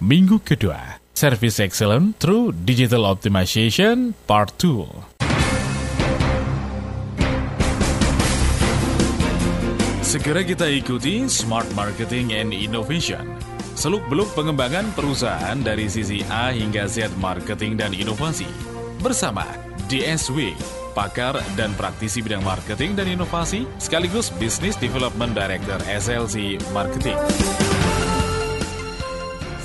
minggu kedua. Service Excellent through Digital Optimization Part 2. Segera kita ikuti Smart Marketing and Innovation. Seluk-beluk pengembangan perusahaan dari sisi A hingga Z marketing dan inovasi. Bersama DSW, pakar dan praktisi bidang marketing dan inovasi, sekaligus Business Development Director SLC Marketing.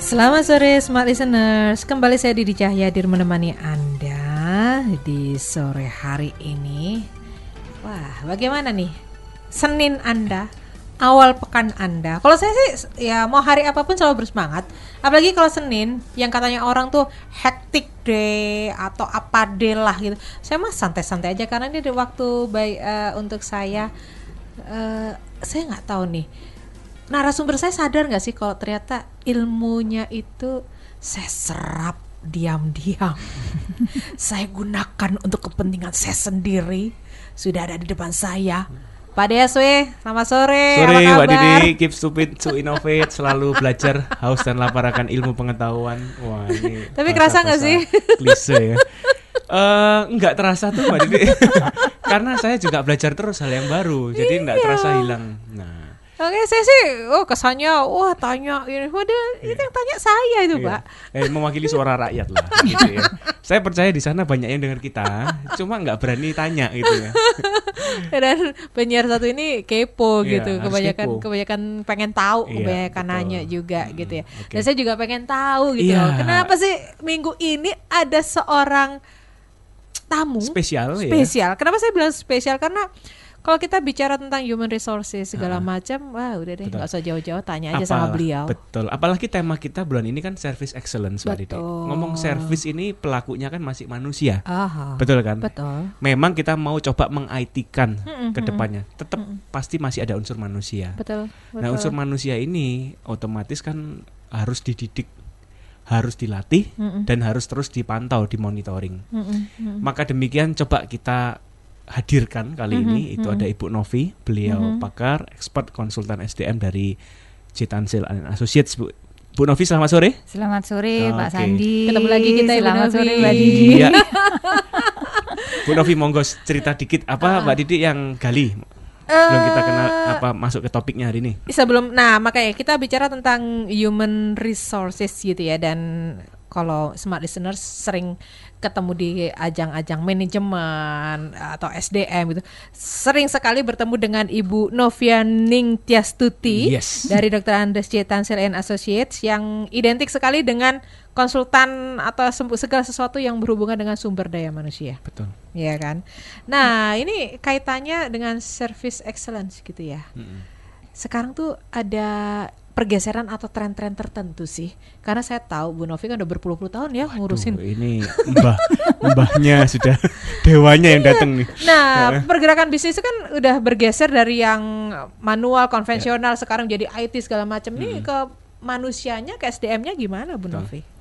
Selamat sore Smart Listeners, kembali saya Didi Cahyadir menemani Anda di sore hari ini. Wah, bagaimana nih Senin Anda, awal pekan Anda? Kalau saya sih ya mau hari apa pun selalu bersemangat, apalagi kalau Senin yang katanya orang tuh hectic day atau apa day lah gitu. Saya mah santai-santai aja karena ini waktu baik uh, untuk saya. Uh, saya nggak tahu nih narasumber saya sadar nggak sih kalau ternyata ilmunya itu saya serap diam-diam. saya gunakan untuk kepentingan saya sendiri. Sudah ada di depan saya. Pak DSW, selamat sore. Sore, Mbak Didi, keep stupid to innovate, selalu belajar, haus dan lapar akan ilmu pengetahuan. Wah, ini Tapi kerasa nggak sih? Klise ya. Uh, nggak terasa tuh Mbak Didi, karena saya juga belajar terus hal yang baru, jadi nggak terasa hilang. Nah, Oke, saya sih, oh kesannya, wah tanya ini, waduh, itu yang tanya saya itu, iya. Pak. Eh, mewakili suara rakyat lah, gitu ya. Saya percaya di sana banyak yang dengar kita, cuma nggak berani tanya gitu ya. Dan penyiar satu ini kepo Iya, gitu, kebanyakan kepo. kebanyakan pengen tahu, Iya, kebanyakan betul. nanya juga Hmm, gitu ya. oke. Dan saya juga pengen tahu gitu, loh, kenapa sih minggu ini ada seorang tamu Spesial, ya. spesial. Kenapa saya bilang spesial? Karena kalau kita bicara tentang human resources segala macam, wah udah deh nggak usah jauh-jauh, tanya aja sama Apal- beliau. Betul. Apalagi tema kita bulan ini kan service excellence, Mbak Didi. Ngomong service ini pelakunya kan masih manusia. Aha, Betul kan? betul. Memang kita mau coba meng-IT-kan Mm-mm, ke depannya. Tetap pasti masih ada unsur manusia. Betul. Nah, betul. unsur manusia ini otomatis kan harus dididik, harus dilatih Mm-mm. dan harus terus dipantau, dimonitoring. Mm-mm, mm-mm. Maka demikian coba kita hadirkan kali Mhm, ini itu mhm. ada Ibu Novi, beliau Mhm. pakar, expert konsultan SDM dari Citansil and Associates. Bu, Bu Novi selamat sore. Selamat sore Pak Oke. Sandi. Ketemu lagi kita, Ibu Selamat Novi. sore Mbak Didi. Iya. Bu Novi monggo cerita dikit apa Mbak Didi yang gali sebelum kita kenal Eh, apa masuk ke topiknya hari ini. sebelum nah makanya kita bicara tentang human resources gitu ya dan kalau smart listeners sering ketemu di ajang-ajang manajemen atau SDM gitu sering sekali bertemu dengan Ibu Novianing Tiastuti Yes. dari Dr. Andes J. Tansel and Associates yang identik sekali dengan konsultan atau segala sesuatu yang berhubungan dengan sumber daya manusia Betul. ya kan nah ini kaitannya dengan service excellence gitu ya Mm-mm. sekarang tuh ada pergeseran atau tren-tren tertentu sih karena saya tahu Bu Novi kan udah berpuluh-puluh tahun ya ngurusin Duh, ini mbah mbahnya sudah dewanya yang datang nih. Nah, pergerakan bisnis itu kan udah bergeser dari yang manual konvensional sekarang jadi IT segala macam nih ke manusianya ke SDM-nya gimana Bu Betul. Novi?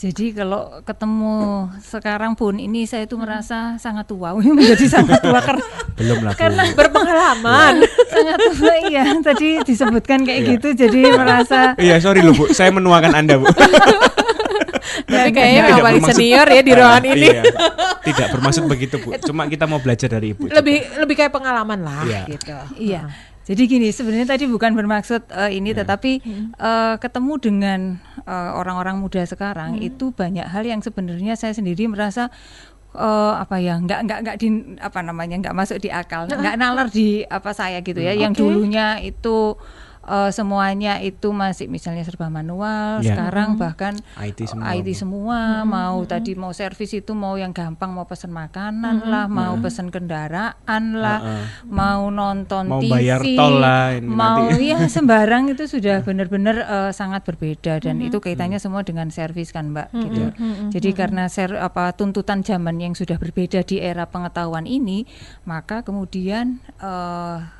Jadi kalau ketemu sekarang pun ini saya itu merasa sangat tua, menjadi sangat tua karena Belum lah. Karena berpengalaman. sangat tua ya. Tadi disebutkan kayak Iya. gitu, jadi merasa Iya, sorry loh Bu, saya menuakan Anda Bu. Tapi kayaknya memang paling senior ya di ruangan ini. Iya, tidak bermaksud begitu Bu. Cuma kita mau belajar dari Ibu. Lebih lebih kayak pengalaman lah Iya. gitu. Iya. Jadi gini, sebenarnya tadi bukan bermaksud eh, ini, Iya. tetapi eh, ketemu dengan eh, orang-orang muda sekarang Hmm. itu banyak hal yang sebenarnya saya sendiri merasa eh, apa ya, nggak nggak nggak di apa namanya, nggak masuk di akal, nggak nalar di apa saya gitu ya. Yang Oke. dulunya itu eh, semuanya itu masih misalnya serba manual, Iya. sekarang bahkan IT semua. IT semua mau tadi mau servis itu mau yang gampang mau pesen makanan lah mau pesen kendaraan lah Heeh. mau nonton Mau TV bayar tol lah ini mau nanti. ya sembarang itu sudah benar-benar eh, sangat berbeda dan itu kaitannya semua dengan servis kan mbak gitu. Jadi karena ser apa tuntutan zaman yang sudah berbeda di era pengetahuan ini maka kemudian eh,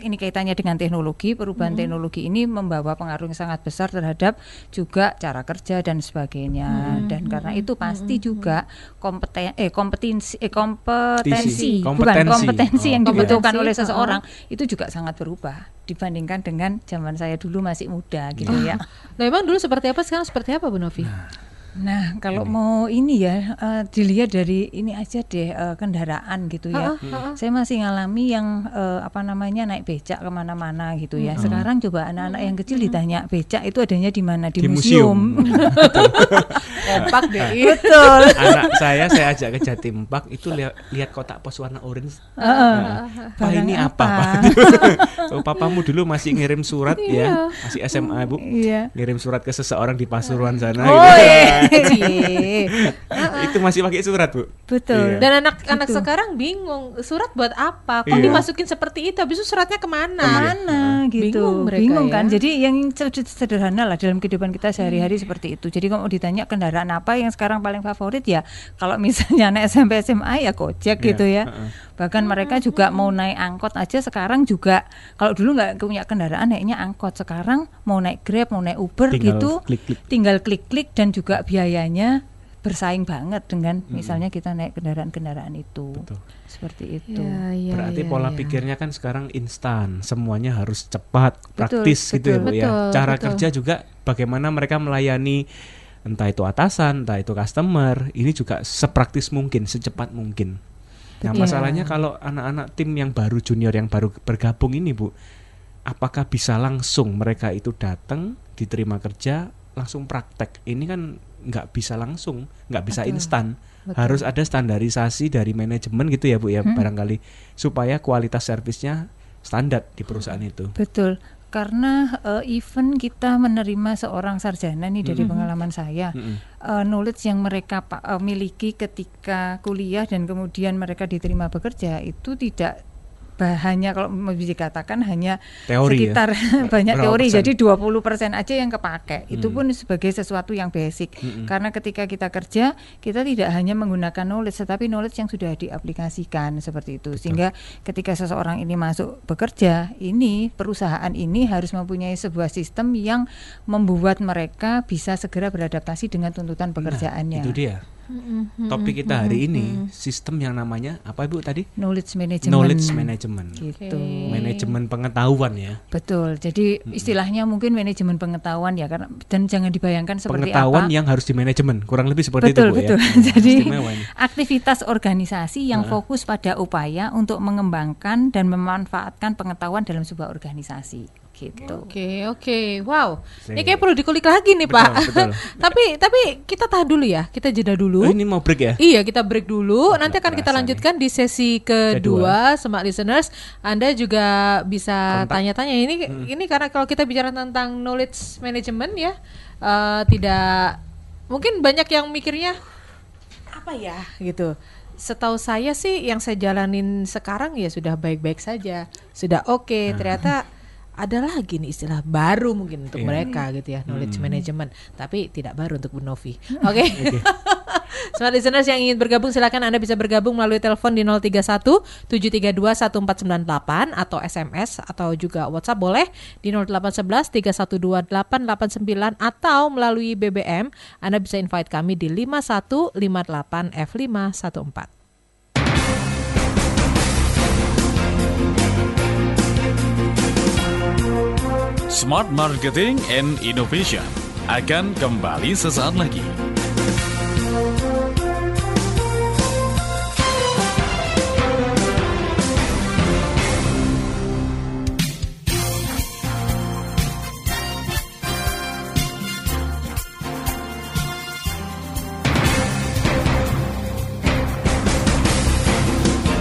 ini kaitannya dengan teknologi, perubahan teknologi ini membawa pengaruh yang sangat besar terhadap juga cara kerja dan sebagainya. Dan karena itu pasti juga kompeten eh kompetensi eh kompetensi, bukan Kompetensi. kompetensi yang Oh. dibutuhkan Kompetensi, oleh seseorang itu juga sangat berubah dibandingkan dengan zaman saya dulu masih muda gitu ya. Nah, emang dulu seperti apa sekarang seperti apa Bu Novi? Nah, kalau mau ini ya eh, dilihat dari ini aja deh eh, kendaraan gitu ya. Saya masih ngalami yang eh, apa namanya naik becak ke mana-mana gitu ya. Sekarang coba anak-anak yang kecil ditanya becak itu adanya di mana di, Di museum. Kompak deh. Betul. Anak saya saya ajak ke Jatimpak itu lihat lihat kotak pos warna orange. Nah, Pak ini apa, apa? Pak? oh, papamu dulu masih ngirim surat ya, masih SMA Bu. Iya. Ngirim surat ke seseorang di Pasuruan sana Oh, gitu. iya. itu masih pakai surat, Bu. Betul. Iya. Dan anak-anak sekarang bingung surat buat apa? Kok Iya. dimasukin seperti itu? Habis itu suratnya ke mana? mana gitu Bingung mereka bingung ya. kan jadi yang sed- sederhana lah dalam kehidupan kita sehari-hari seperti itu jadi kalau ditanya kendaraan apa yang sekarang paling favorit ya kalau misalnya naik SMP SMA ya gojek Iya, gitu ya heeh. Bahkan mereka juga mau naik angkot aja sekarang juga kalau dulu nggak punya kendaraan naiknya angkot sekarang mau naik grab mau naik uber Tinggal gitu klik-klik. tinggal klik-klik dan juga biayanya bersaing banget dengan misalnya kita naik kendaraan-kendaraan itu Betul. seperti itu Ya, ya, Berarti ya, pola ya. pikirnya kan sekarang instan, semuanya harus cepat, Betul, praktis gitu ya, betul. Bu ya. Betul, Cara betul. kerja juga bagaimana mereka melayani entah itu atasan, entah itu customer, ini juga sepraktis mungkin, secepat mungkin. Nah, Betul. masalahnya kalau anak-anak tim yang baru junior yang baru bergabung ini, Bu, apakah bisa langsung mereka itu datang, diterima kerja, langsung praktek? Ini kan nggak bisa langsung, nggak bisa Betul. instan. Betul. Harus ada standarisasi dari manajemen gitu ya, Bu ya, barangkali supaya kualitas servisnya standar di perusahaan itu. Betul. Karena eh, even kita menerima seorang sarjana nih dari pengalaman saya, Mm-mm. eh, knowledge yang mereka eh, miliki ketika kuliah dan kemudian mereka diterima bekerja itu tidak hanya kalau mau dikatakan hanya Teori ya? sekitar banyak Berapa teori persen? jadi 20% aja yang kepake. Itu Hmm. pun sebagai sesuatu yang basic. Mm-mm. Karena ketika kita kerja, kita tidak hanya menggunakan knowledge tetapi knowledge yang sudah diaplikasikan seperti itu. Sehingga ketika seseorang ini masuk bekerja, ini perusahaan ini harus mempunyai sebuah sistem yang membuat mereka bisa segera beradaptasi dengan tuntutan pekerjaannya. Nah, itu dia. Topik kita hari ini sistem yang namanya apa Ibu tadi? Knowledge management. Knowledge management. Gitu. Manajemen pengetahuan ya. Betul. Jadi istilahnya mungkin manajemen pengetahuan ya karena dan jangan dibayangkan seperti Pengetahuan apa. yang harus di manajemen, kurang lebih seperti betul itu Bu betul. ya. Jadi aktivitas organisasi yang fokus pada upaya untuk mengembangkan dan memanfaatkan pengetahuan dalam sebuah organisasi. Gitu. Oke oke wow ini Sih. kayak perlu dikulik lagi nih Betul, pak betul. tapi tapi kita tahan dulu ya kita jeda dulu Oh, ini mau break ya? Iya, kita break dulu. Nanti akan kita lanjutkan di sesi kedua, Smart Listeners. Anda juga bisa tanya-tanya ini ini karena kalau kita bicara tentang knowledge management ya, eh, tidak mungkin banyak yang mikirnya apa ya gitu. Setahu saya sih yang saya jalanin sekarang ya sudah baik-baik saja, sudah oke. Ternyata ada lagi nih istilah baru mungkin untuk Iya. mereka gitu ya, knowledge management. Tapi tidak baru untuk Bu Novi. Oke. Smart listeners yang ingin bergabung silakan Anda bisa bergabung melalui telepon di 031 732 1498 atau SMS atau juga WhatsApp boleh di 0811 312 889 atau melalui BBM Anda bisa invite kami di 5158 F514. Smart Marketing and Innovation akan kembali sesaat lagi.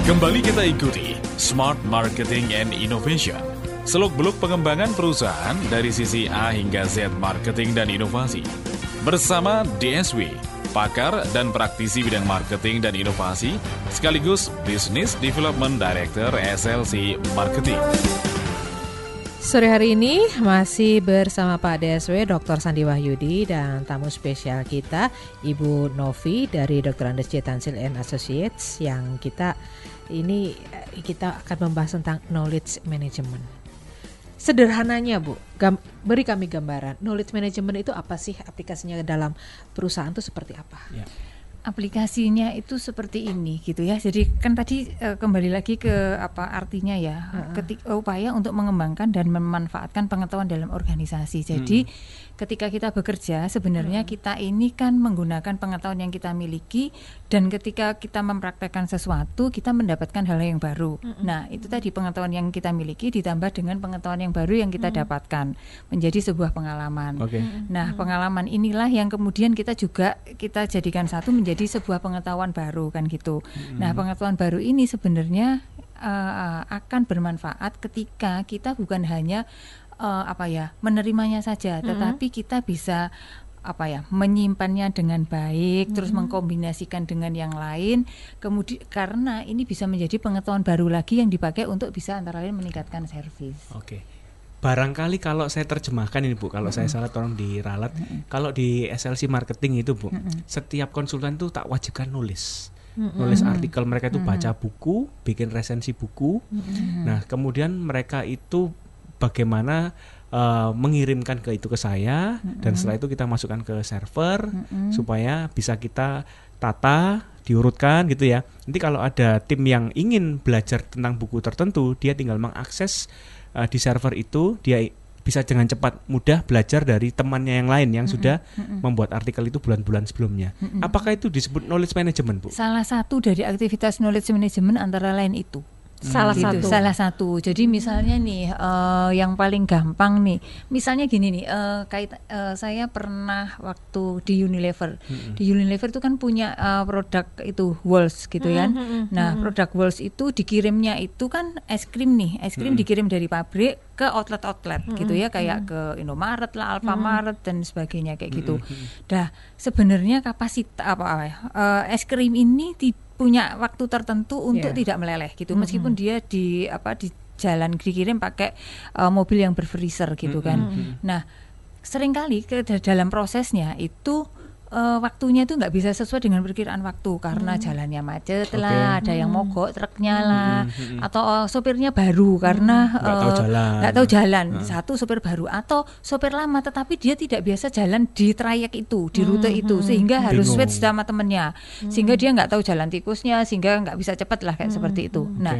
Kembali kita ikuti Smart Marketing and Innovation. Seluk-beluk pengembangan perusahaan dari sisi A hingga Z marketing dan inovasi. Bersama DSW, pakar dan praktisi bidang marketing dan inovasi, sekaligus Business Development Director SLC Marketing. Sore hari ini masih bersama Pak DSW Dr. Sandi Wahyudi dan tamu spesial kita Ibu Novi dari Dr. Andes J. Tansil and Associates yang kita ini kita akan membahas tentang knowledge management. Sederhananya Bu, gam- beri kami gambaran knowledge management itu apa sih aplikasinya dalam perusahaan itu seperti apa? Ya. aplikasinya itu seperti ini gitu ya. Jadi kan tadi eh, kembali lagi ke apa artinya ya, ketik upaya untuk mengembangkan dan memanfaatkan pengetahuan dalam organisasi. Jadi ketika kita bekerja sebenarnya kita ini kan menggunakan pengetahuan yang kita miliki dan ketika kita mempraktekkan sesuatu kita mendapatkan hal yang baru. Nah, itu tadi pengetahuan yang kita miliki ditambah dengan pengetahuan yang baru yang kita dapatkan menjadi sebuah pengalaman. Oke. Nah, pengalaman inilah yang kemudian kita juga kita jadikan satu menjadi sebuah pengetahuan baru kan gitu. Nah, pengetahuan baru ini sebenarnya eh, akan bermanfaat ketika kita bukan hanya eh, apa ya menerimanya saja, tetapi kita bisa apa ya menyimpannya dengan baik terus mengkombinasikan dengan yang lain. Kemudian karena ini bisa menjadi pengetahuan baru lagi yang dipakai untuk bisa antara lain meningkatkan servis. Oke. Barangkali kalau saya terjemahkan ini Bu, kalau saya salah tolong diralat. Kalau di SLC marketing itu Bu, setiap konsultan itu tak wajibkan nulis. Nulis artikel mereka itu baca buku, bikin resensi buku. Nah, kemudian mereka itu bagaimana eh, mengirimkan ke itu ke saya dan setelah itu kita masukkan ke server supaya bisa kita tata diurutkan gitu ya. Nanti kalau ada tim yang ingin belajar tentang buku tertentu, dia tinggal mengakses uh, di server itu, dia bisa dengan cepat mudah belajar dari temannya yang lain yang sudah membuat artikel itu bulan-bulan sebelumnya. Apakah itu disebut knowledge management, Bu? Salah satu dari aktivitas knowledge management antara lain itu. Salah Gitu, satu. Salah satu. Jadi misalnya nih eh, yang paling gampang nih, misalnya gini nih, eh, kait eh, saya pernah waktu di Unilever. Di Unilever itu kan punya eh, produk itu Walls gitu kan. Nah, produk Walls itu dikirimnya itu kan es krim nih, es krim dikirim dari pabrik ke outlet-outlet gitu ya, kayak ke Indomaret lah, Alfamaret dan sebagainya kayak gitu. Dah sebenarnya kapasitas apa, apa ya, eh, es krim ini ti- punya waktu tertentu untuk Iya. tidak meleleh gitu. Meskipun dia di apa di jalan dikirim pakai uh, mobil yang berfreezer gitu kan. Nah sering kali ke da- dalam prosesnya itu uh, waktunya itu nggak bisa sesuai dengan perkiraan waktu karena jalannya macet lah ada yang mogok truknya lah atau uh, sopirnya baru karena Nggak tahu uh, jalan. nggak tahu jalan. Satu sopir baru atau sopir lama tetapi dia tidak biasa jalan di trayek itu di rute itu sehingga harus Bingung. switch sama temennya sehingga dia nggak tahu jalan tikusnya sehingga nggak bisa cepat lah kayak seperti itu. nah.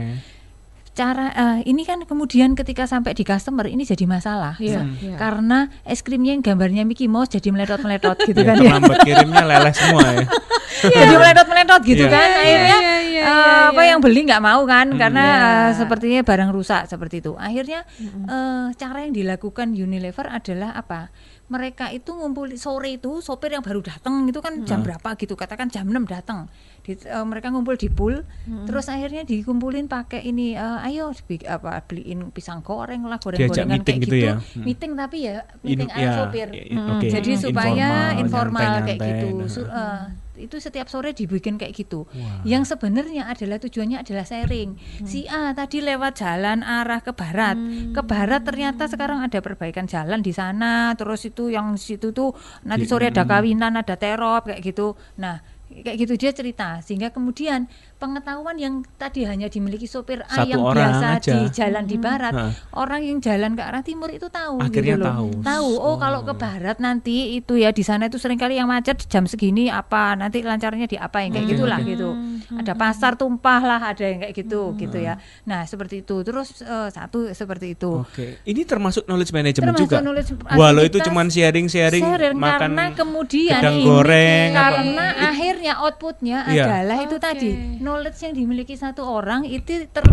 Cara eh, ini kan kemudian ketika sampai di customer ini jadi masalah Iya, Sa- iya. karena es krimnya yang gambarnya Mickey Mouse jadi meletot-meletot gitu Ya, kan ya terlambat kirimnya leleh semua ya. jadi meletot-meletot gitu Iya. kan akhirnya Iya, iya, eh, iya, apa iya. yang beli nggak mau kan karena Iya. eh, sepertinya barang rusak seperti itu akhirnya eh, cara yang dilakukan Unilever adalah apa mereka itu ngumpul sore itu sopir yang baru datang itu kan jam berapa gitu katakan jam 6 datang Di- eh, mereka ngumpul di pool terus akhirnya dikumpulin pakai ini eh, ayo bi- apa beliin pisang goreng lah goreng-gorengan meeting kayak gitu gitu, ya? Hmm. meeting tapi ya meeting ala ya, sopir i- i- oke. jadi supaya Informal, informal kayak nyantai-nyantai, gitu nah. Su- eh, itu setiap sore dibikin kayak gitu. Wah. Yang sebenarnya adalah tujuannya adalah sharing. Si A tadi lewat jalan arah ke barat, ke barat ternyata sekarang ada perbaikan jalan di sana. Terus itu yang situ tuh nanti sore ada kawinan, ada terop kayak gitu. Nah kayak gitu dia cerita sehingga kemudian pengetahuan yang tadi hanya dimiliki sopir A Satu yang orang biasa aja. di jalan di barat Hah. orang yang jalan ke arah timur itu tahu Akhirnya gitu loh. tahu. tahu oh kalau ke barat nanti itu ya di sana itu sering kali yang macet jam segini apa nanti lancarnya di apa yang kayak Oke, gitulah oke. gitu ada pasar tumpah lah ada yang kayak gitu gitu ya nah seperti itu terus eh, satu seperti itu Oke, ini termasuk knowledge management Termasuk juga. knowledge Walau itu cuman sharing-sharing Sharing, makan karena kemudian gedang ini goreng apa- karena akhirnya outputnya Iya. adalah itu Oke. tadi knowledge yang dimiliki satu orang itu ter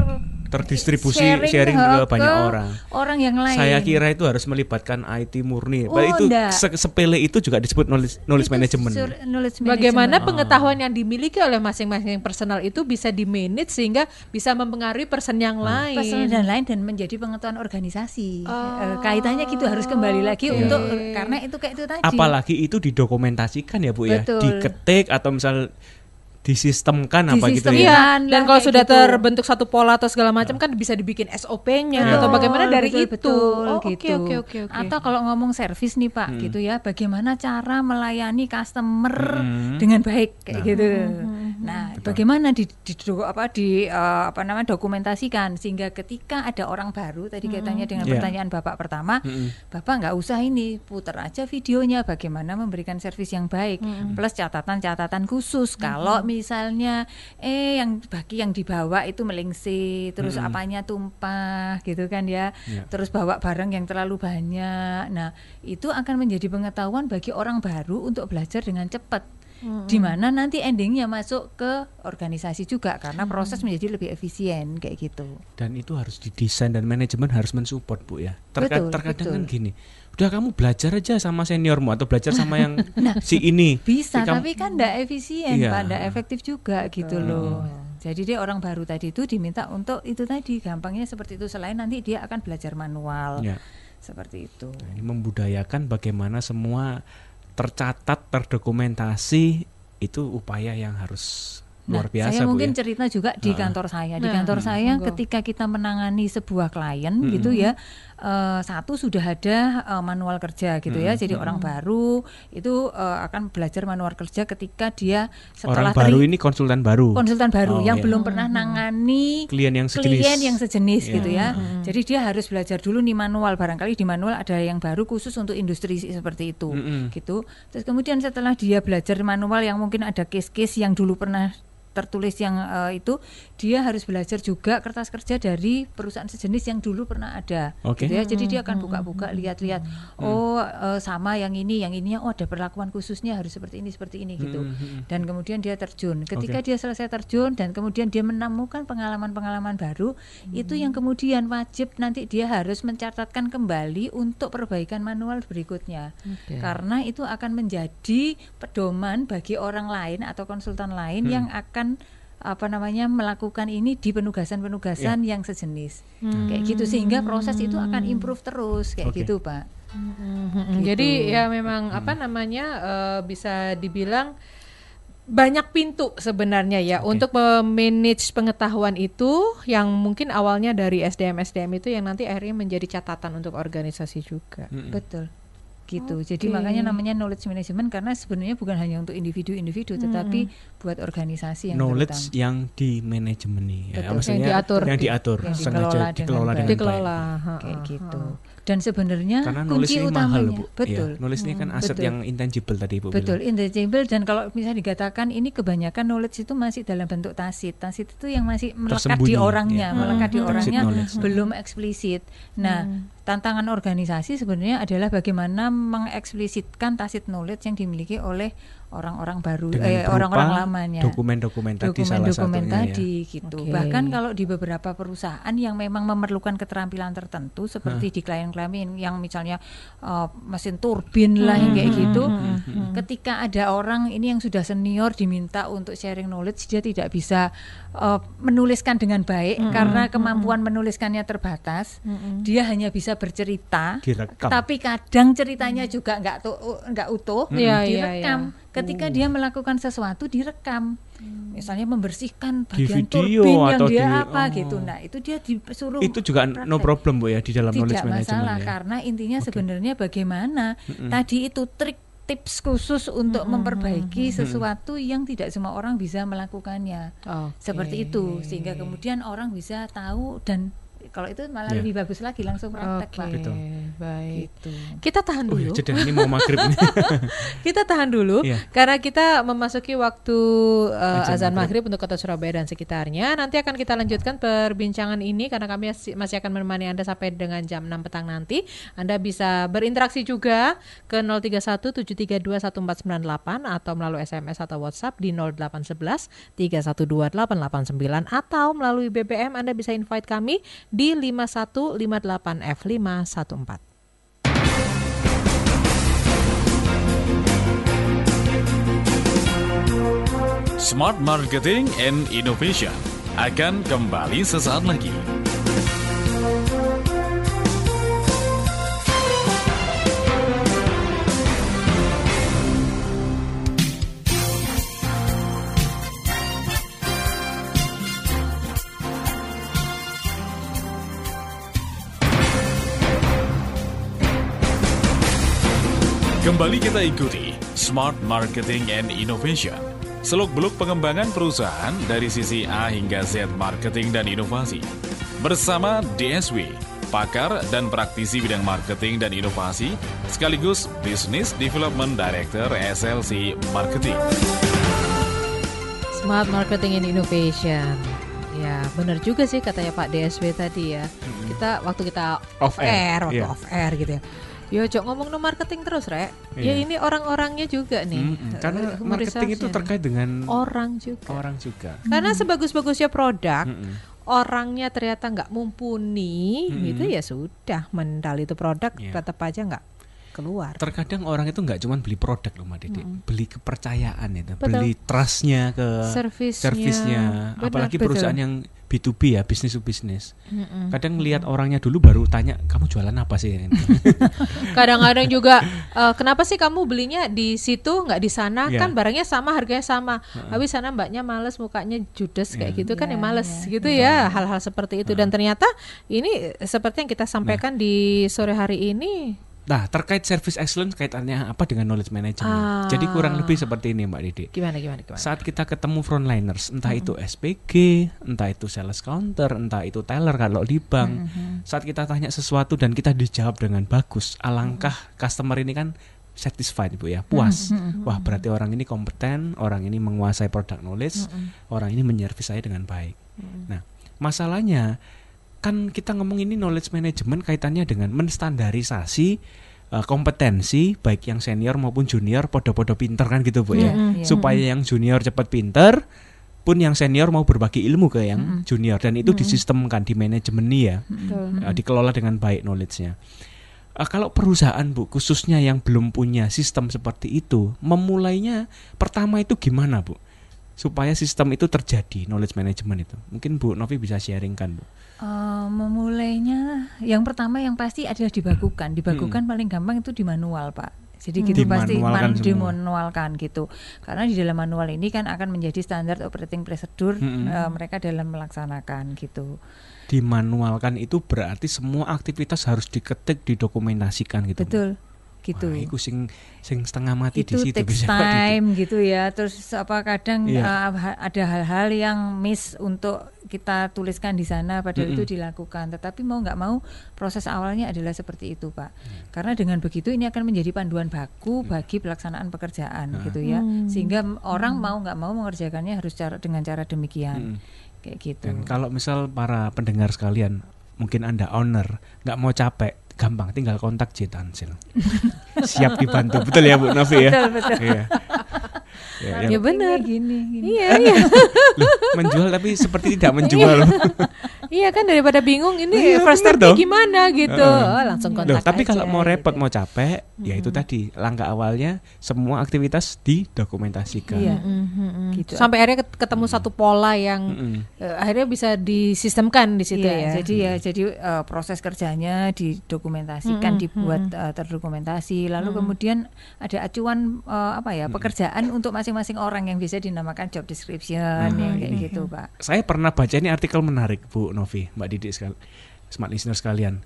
terdistribusi sharing, sharing, he, ke banyak orang. orang yang lain Saya kira itu harus melibatkan IT murni. Oh, itu se- sepele itu juga disebut knowledge, knowledge management. sur- knowledge Bagaimana management. pengetahuan yang dimiliki oleh masing-masing personal itu bisa dimanage sehingga bisa mempengaruhi person yang lain. personal dan lain dan menjadi pengetahuan organisasi. Oh. Eh, kaitannya gitu harus kembali lagi Oke. untuk karena itu kayak itu tadi. Apalagi itu didokumentasikan ya Bu ya, Betul. diketik atau misal disistemkan apa gitu ya. Iya, dan kalau sudah gitu. terbentuk satu pola atau segala macam kan bisa dibikin SOP-nya atau Betul, bagaimana dari betul, itu. betul, oh, oke gitu. oke oke oke. Atau kalau ngomong servis nih Pak, gitu ya, bagaimana cara melayani customer Hmm. dengan baik kayak Nah. gitu. Nah, bagaimana di, di apa di eh, apa namanya dokumentasikan sehingga ketika ada orang baru tadi kaitannya dengan Iya. pertanyaan Bapak pertama, Mm-mm. Bapak nggak usah ini putar aja videonya bagaimana memberikan servis yang baik. Plus catatan-catatan khusus. Kalau misalnya eh yang bagi yang dibawa itu melingsi terus apanya tumpah gitu kan ya. Ya. terus bawa barang yang terlalu banyak. Nah itu akan menjadi pengetahuan bagi orang baru untuk belajar dengan cepat di mana nanti endingnya masuk ke organisasi juga karena proses menjadi lebih efisien kayak gitu Dan itu harus didesain dan manajemen harus mensupport Bu ya. Terka- Betul, terkadang kan betul. gini. Udah kamu belajar aja sama seniormu atau belajar sama yang si ini. Bisa, Si tapi kan tidak efisien, Iya. Pak, tidak efektif juga gitu loh. Jadi dia orang baru tadi itu diminta untuk itu tadi, gampangnya seperti itu. Selain nanti dia akan belajar manual, Ya. seperti itu. Nah, ini membudayakan bagaimana semua tercatat, terdokumentasi itu upaya yang harus Nah, luar biasa saya Bu mungkin ya. cerita juga di kantor saya. Di Nah, kantor saya monggo. ketika kita menangani sebuah klien gitu ya, eh, satu sudah ada eh, manual kerja gitu ya. Jadi orang baru itu eh, akan belajar manual kerja ketika dia Orang setelah baru teri- ini konsultan baru. konsultan baru Oh, yang iya. belum pernah nangani Klien yang sejenis. klien yang sejenis Iya. gitu ya. Jadi dia harus belajar dulu nih manual. Barangkali di manual ada yang baru khusus untuk industri seperti itu, Mm-mm. gitu. Terus kemudian setelah dia belajar manual yang mungkin ada case-case yang dulu pernah tertulis yang eh, itu dia harus belajar juga kertas kerja dari perusahaan sejenis yang dulu pernah ada. Oke. gitu ya. Jadi dia akan buka-buka lihat-lihat oh eh, sama yang ini yang ininya oh ada perlakuan khususnya harus seperti ini seperti ini gitu. Dan kemudian dia terjun. Ketika dia selesai terjun dan kemudian dia menemukan pengalaman-pengalaman baru itu yang kemudian wajib nanti dia harus mencatatkan kembali untuk perbaikan manual berikutnya. Oke. karena itu akan menjadi pedoman bagi orang lain atau konsultan lain Hmm. yang akan apa namanya melakukan ini di penugasan-penugasan Ya. yang sejenis Hmm. kayak gitu sehingga proses itu akan improve terus kayak Oke. gitu pak Mhm. Gitu. Jadi ya memang apa namanya eh, bisa dibilang banyak pintu sebenarnya ya Oke. untuk memanage pengetahuan itu yang mungkin awalnya dari SDM SDM itu yang nanti akhirnya menjadi catatan untuk organisasi juga. Mm-mm. betul gitu jadi Oke. makanya namanya knowledge management karena sebenarnya bukan hanya untuk individu-individu tetapi buat organisasi yang knowledge terutama. yang di manajemen nih ya, Betul. maksudnya Yang diatur. yang diatur Yang sengaja dikelola dengan dikelola baik. dengan Dikelola. baik. ha, kayak ha, gitu dan sebenarnya karena kunci ini utamanya mahal bu betul ya, knowledge ini kan aset betul. yang intangible tadi bu Betul, bilang. intangible dan kalau misalnya dikatakan ini kebanyakan knowledge itu masih dalam bentuk tasit. Tasit itu yang masih melekat Tersembunyi, di orangnya, ya. melekat di Hmm. orangnya Tacit knowledge. belum eksplisit. Nah, tantangan organisasi sebenarnya adalah bagaimana mengeksplisitkan tasit knowledge yang dimiliki oleh orang-orang baru Dengan eh, orang-orang lamanya. dokumen-dokumen tadi salah Dokumen-dokumen satunya ya. tadi gitu. Oke. Bahkan kalau di beberapa perusahaan yang memang memerlukan keterampilan tertentu seperti di klien-klien yang misalnya uh, mesin turbin lah yang kayak gitu. Ketika ada orang ini yang sudah senior diminta untuk sharing knowledge dia tidak bisa uh, menuliskan dengan baik karena kemampuan menuliskannya terbatas. Dia hanya bisa bercerita direkam. tapi kadang ceritanya juga nggak tu- nggak utuh iya, direkam. iya. ketika dia melakukan sesuatu direkam. Misalnya membersihkan Di bagian video turbin yang atau dia di- apa oh. gitu. Nah itu dia disuruh itu juga no praktek. problem bu ya di dalam knowledge tidak management masalah ya. karena intinya sebenarnya bagaimana? Tadi itu trik tips khusus untuk memperbaiki sesuatu yang tidak semua orang bisa melakukannya. Oke. seperti itu sehingga kemudian orang bisa tahu dan kalau itu malah Ya. lebih bagus lagi langsung praktek Oke, pak Gitu. baik. gitu Kita tahan Oh ya, dulu. jeda ini mau maghrib nih. kita tahan dulu Iya. karena kita memasuki waktu uh, Azan azan maghrib. maghrib untuk kota Surabaya dan sekitarnya. Nanti akan kita lanjutkan perbincangan ini karena kami masih- akan menemani Anda sampai dengan jam 6 petang nanti. Anda bisa berinteraksi juga ke 031 732 1498 atau melalui SMS atau WhatsApp di 0811 312 889 atau melalui BBM Anda bisa invite kami di 5158 F514. Smart Marketing and Innovation akan kembali sesaat lagi. Kembali kita ikuti Smart Marketing and Innovation. Seluk-beluk pengembangan perusahaan dari sisi A hingga Z marketing dan inovasi. Bersama DSW, pakar dan praktisi bidang marketing dan inovasi, sekaligus Business Development Director SLC Marketing. Smart Marketing and Innovation. Ya, benar juga sih katanya Pak DSW tadi ya. Kita waktu kita Off air, waktu iya. off air gitu ya. Yo, cok ngomong no marketing terus, Rek. Ya Iya. ini orang-orangnya juga nih. Mm-mm. Karena marketing itu terkait dengan orang juga. orang juga. Karena sebagus-bagusnya produk, Mm-mm. orangnya ternyata nggak mumpuni, Mm-mm. gitu ya sudah mental itu produk Iya. tetap aja nggak keluar. Terkadang orang itu nggak cuma beli produk loh Mbak Didi, beli kepercayaan itu, Betul. beli trustnya ke Servisnya, servisnya, benar, apalagi betul. perusahaan yang B2B ya, bisnis to bisnis. Kadang lihat orangnya dulu baru tanya, kamu jualan apa sih? Kadang-kadang juga eh, kenapa sih kamu belinya di situ nggak di sana Iya. kan barangnya sama harganya sama. Habis sana mbaknya males mukanya judes kayak Iya. gitu kan ya Iya, males iya, gitu ya hal-hal seperti itu dan ternyata ini seperti yang kita sampaikan di sore hari ini Nah, terkait service excellence kaitannya apa dengan knowledge management? Ah. Jadi kurang lebih seperti ini Mbak Didi. gimana gimana gimana. Saat kita ketemu frontliners, entah itu SPG, entah itu sales counter, entah itu teller kalau di bank, saat kita tanya sesuatu dan kita dijawab dengan bagus, alangkah customer ini kan satisfied ibu ya, puas. Wah berarti orang ini kompeten, orang ini menguasai product knowledge, orang ini menyervis saya dengan baik. Nah masalahnya kan kita ngomong ini knowledge management kaitannya dengan menstandarisasi eh, kompetensi baik yang senior maupun junior podo-podo pinter kan gitu bu ya. Iya. supaya yang junior cepat pinter pun yang senior mau berbagi ilmu ke yang junior. Dan itu disistemkan di manajemen ya. Eh, dikelola dengan baik knowledge-nya. Eh, kalau perusahaan bu khususnya yang belum punya sistem seperti itu memulainya pertama itu gimana bu supaya sistem itu terjadi knowledge management itu mungkin bu Novi bisa sharingkan bu Eh, memulainya yang pertama yang pasti adalah dibakukan. Dibakukan paling gampang itu di manual, Pak. Jadi gitu pasti man- dimanualkan gitu. Karena di dalam manual ini kan akan menjadi standar operating procedure Mm-mm. eh, mereka dalam melaksanakan gitu. dimanualkan itu berarti semua aktivitas harus diketik didokumentasikan gitu? Betul. Gitu. Wah, itu sing sing setengah mati itu di situ takes bisa time gitu ya. Terus apa kadang Iya. uh, ada hal-hal yang miss untuk kita tuliskan di sana padahal Mm-mm. itu dilakukan. Tetapi mau nggak mau proses awalnya adalah seperti itu pak. Iya. karena dengan begitu ini akan menjadi panduan baku bagi pelaksanaan pekerjaan gitu ya. Sehingga m- orang mau nggak mau mengerjakannya harus cara dengan cara demikian. Mm. kayak gitu. Dan kalau misal para pendengar sekalian, mungkin Anda owner, nggak mau capek, gampang tinggal kontak J Tansil. Siap dibantu. Betul ya Bu Novi ya? betul betul Iya. Ya, Ya yang benar. gini gini Iya iya. loh, menjual tapi seperti tidak menjual. iya kan daripada bingung ini Iya, first benar step dong. gimana gitu. Oh, langsung kontak Loh, tapi aja, kalau mau repot gitu. mau capek, ya itu tadi langkah awalnya semua aktivitas didokumentasikan. Iya. Mm, mm, mm. Gitu. Sampai akhirnya ket- ketemu satu pola yang Mm-mm. eh, akhirnya bisa disistemkan di situ Iya, ya. Jadi ya, jadi eh, proses kerjanya didokumentasikan, Mm-mm, dibuat eh, terdokumentasi, lalu kemudian ada acuan eh, apa ya pekerjaan untuk masing-masing orang yang bisa dinamakan job description yang kayak gitu, Pak. Saya pernah baca ini artikel menarik Bu Novi, Mbak Didik sekali, smart listener sekalian.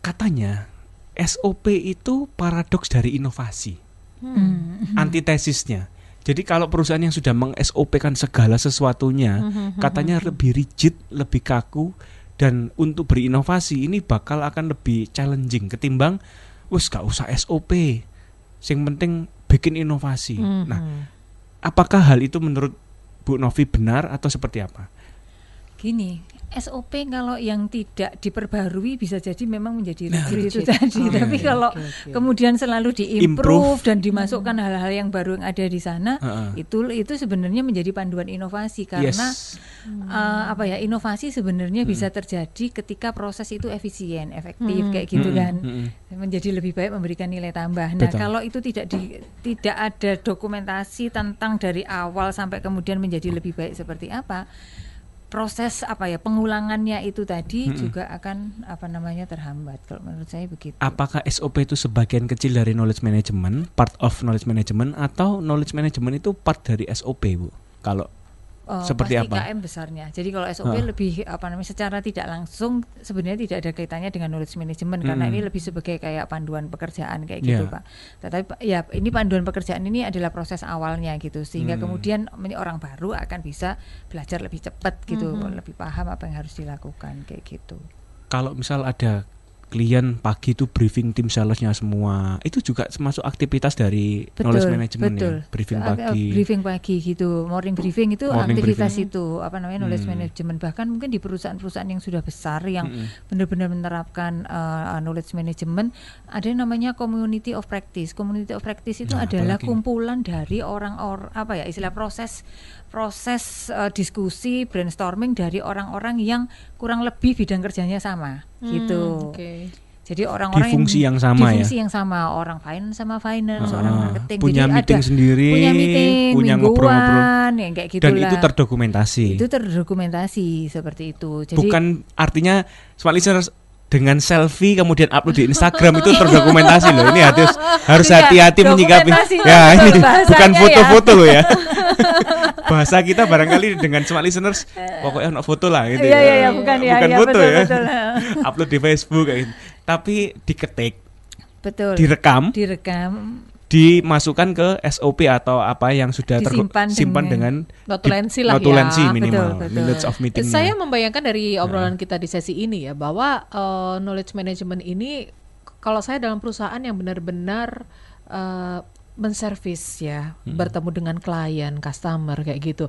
Katanya SOP itu paradoks dari inovasi. Hmm. Antitesisnya. Jadi kalau perusahaan yang sudah meng-SOP-kan segala sesuatunya, katanya lebih rigid, lebih kaku dan untuk berinovasi ini bakal akan lebih challenging ketimbang wes gak usah SOP. Yang penting bikin inovasi. Mhm. Nah, apakah hal itu menurut Bu Novi benar atau seperti apa? Gini, SOP kalau yang tidak diperbarui bisa jadi memang menjadi Nah, rigid itu tadi. Oh, Tapi oke, kalau oke, oke. kemudian selalu Improve. diimprove dan dimasukkan hal-hal yang baru yang ada di sana, Heeh. itu itu sebenarnya menjadi panduan inovasi karena Yes. eh, apa ya inovasi sebenarnya bisa terjadi ketika proses itu efisien, efektif kayak gitu Mm-mm, kan. mm-mm. menjadi lebih baik memberikan nilai tambah. Nah, Betul. kalau itu tidak di, tidak ada dokumentasi tentang dari awal sampai kemudian menjadi lebih baik seperti apa, proses apa ya pengulangannya itu tadi juga akan apa namanya terhambat. Kalau menurut saya begitu. Apakah SOP itu sebagian kecil dari knowledge management, part of knowledge management atau knowledge management itu part dari SOP, Bu? Kalau Eh, Seperti pasti apa? KM besarnya. Jadi kalau SOP Hah. lebih apa namanya secara tidak langsung sebenarnya tidak ada kaitannya dengan knowledge management karena Mm. ini lebih sebagai kayak panduan pekerjaan kayak Iya. gitu, Pak. Tetapi ya ini panduan pekerjaan ini adalah proses awalnya gitu sehingga Hmm. kemudian orang baru akan bisa belajar lebih cepat gitu, Mhm. lebih paham apa yang harus dilakukan kayak gitu. Kalau misal ada klien pagi itu briefing tim salesnya semua, itu juga termasuk aktivitas dari knowledge management betul. ya, briefing pagi. briefing pagi gitu. Morning briefing itu Morning aktivitas briefing. itu apa namanya knowledge Hmm. management bahkan mungkin di perusahaan-perusahaan yang sudah besar yang Mm-mm. benar-benar menerapkan uh, knowledge management ada yang namanya community of practice. Community of practice itu Nah, adalah apalagi? kumpulan dari orang-orang apa ya istilah proses proses uh, diskusi brainstorming dari orang-orang yang kurang lebih bidang kerjanya sama gitu. Hmm, Oke. Jadi orang-orang Di fungsi yang sama di ya? fungsi yang sama orang finance sama finance, Ah, orang marketing. punya Jadi meeting ada sendiri, punya meeting, punya ngobrol-ngobrol. yang kayak gitu Dan itu terdokumentasi. Itu terdokumentasi seperti itu. Jadi Bukan artinya smart listeners dengan selfie kemudian upload di Instagram itu terdokumentasi loh. Ini harus harus Iya, hati-hati menyikapi. Ya, ini bukan ya. foto-foto loh ya. Bahasa kita barangkali dengan smart listeners pokoknya ono foto lah gitu. Iya, ya. iya, iya, bukan ya, Bukan iya, foto betul, ya. betul. upload di Facebook kayak gitu. Tapi diketik, betul. direkam, direkam dimasukkan ke SOP atau apa yang sudah tersimpan dengan- dengan Notulensi lah notulensi ya. minimal Betul, betul. minutes of meetingnya. Saya membayangkan dari obrolan kita di sesi ini ya bahwa eh, knowledge management ini kalau saya dalam perusahaan yang benar-benar eh, menservis ya, bertemu dengan klien, customer kayak gitu,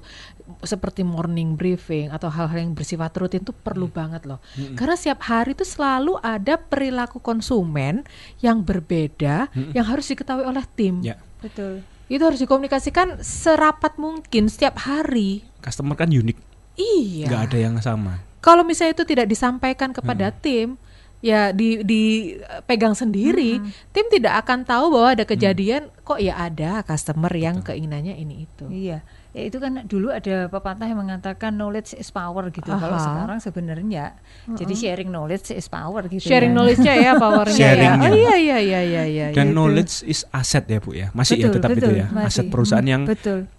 seperti morning briefing atau hal-hal yang bersifat rutin itu perlu banget loh. Karena setiap hari itu selalu ada perilaku konsumen yang berbeda yang harus diketahui oleh tim. Ya. betul. Itu harus dikomunikasikan serapat mungkin setiap hari. customer kan unik, Iya. nggak ada yang sama. Kalau misalnya itu tidak disampaikan kepada tim, ya di dipegang sendiri, tim tidak akan tahu bahwa ada kejadian kok ya ada customer yang keinginannya ini itu. Iya, ya itu kan dulu ada pepatah yang mengatakan knowledge is power gitu. Kalau Aha. sekarang sebenarnya jadi sharing knowledge is power gitu. Sharing ya. knowledge-nya ya, powernya ya. Sharingnya. Oh iya iya iya iya iya. Dan iya. knowledge is asset ya bu ya, masih ya Betul, tetap betul, itu ya, masih. aset perusahaan Hmm, yang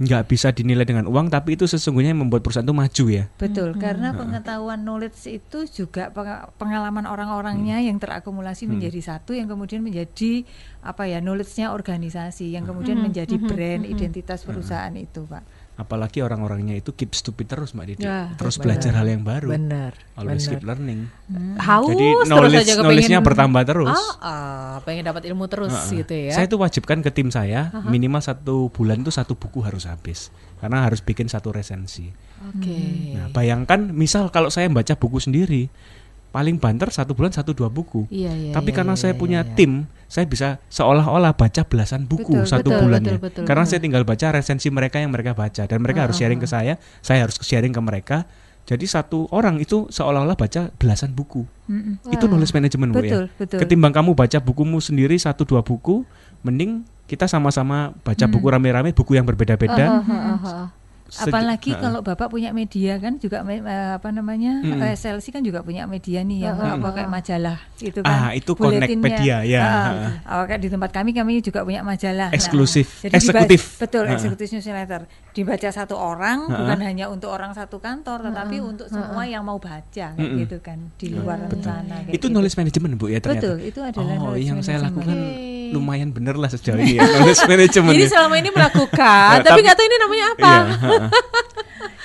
nggak bisa dinilai dengan uang, tapi itu sesungguhnya yang membuat perusahaan itu maju ya. Betul, karena pengetahuan knowledge itu juga peng- pengalaman orang-orangnya Hmm. yang terakumulasi menjadi satu yang kemudian menjadi apa ya knowledge-nya organisasi yang kemudian menjadi brand identitas perusahaan itu, Pak. Apalagi orang-orangnya itu keep stupid terus mbak Didi, Ya, terus benar. belajar hal yang baru, Benar. always benar. keep learning. Haus Jadi terus knowledge aja knowledge-nya bertambah terus. Ah, ah, pengen dapat ilmu terus Heeh. gitu ya. Saya itu wajibkan ke tim saya minimal satu bulan itu satu buku harus habis karena harus bikin satu resensi. Oke. Nah, bayangkan misal kalau saya baca buku sendiri paling banter satu bulan satu dua buku. Iya, iya, Tapi iya, karena iya, saya iya, punya iya. tim, saya bisa seolah-olah baca belasan buku Betul, satu betul, bulannya. betul, betul, karena betul. saya tinggal baca resensi mereka yang mereka baca dan mereka harus sharing ke saya, saya harus sharing ke mereka. Jadi satu orang itu seolah-olah baca belasan buku. Mm-mm. Itu knowledge management Bu, Betul, ya. betul. Ketimbang kamu baca bukumu sendiri satu dua buku, mending kita sama-sama baca buku rame-rame, buku yang berbeda-beda. Ah, ah, ah, ah. Sej- Apalagi kalau Bapak punya media kan juga apa namanya? Mm-mm. eh, SLC kan juga punya media nih yang Mm-mm. apa kayak majalah gitu kan. Ah, itu Connect Buletinnya. Media, ya. Ah, Heeh. ah, kayak di tempat kami kami juga punya majalah. Nah, Eksklusif. jadi diba- Eksekutif. betul, eksekutif newsletter. Dibaca satu orang Heeh. bukan hanya untuk orang satu kantor tetapi untuk semua yang mau baca kayak Mm-mm. gitu kan di luar sana kayak itu gitu. knowledge management Bu ya ternyata. Betul, itu adalah Oh, knowledge yang saya management. lakukan Oke. lumayan bener lah sejauh ini ya knowledge management. Jadi ya. selama ini melakukan, Eh, tapi nggak tahu ini namanya apa. Iya.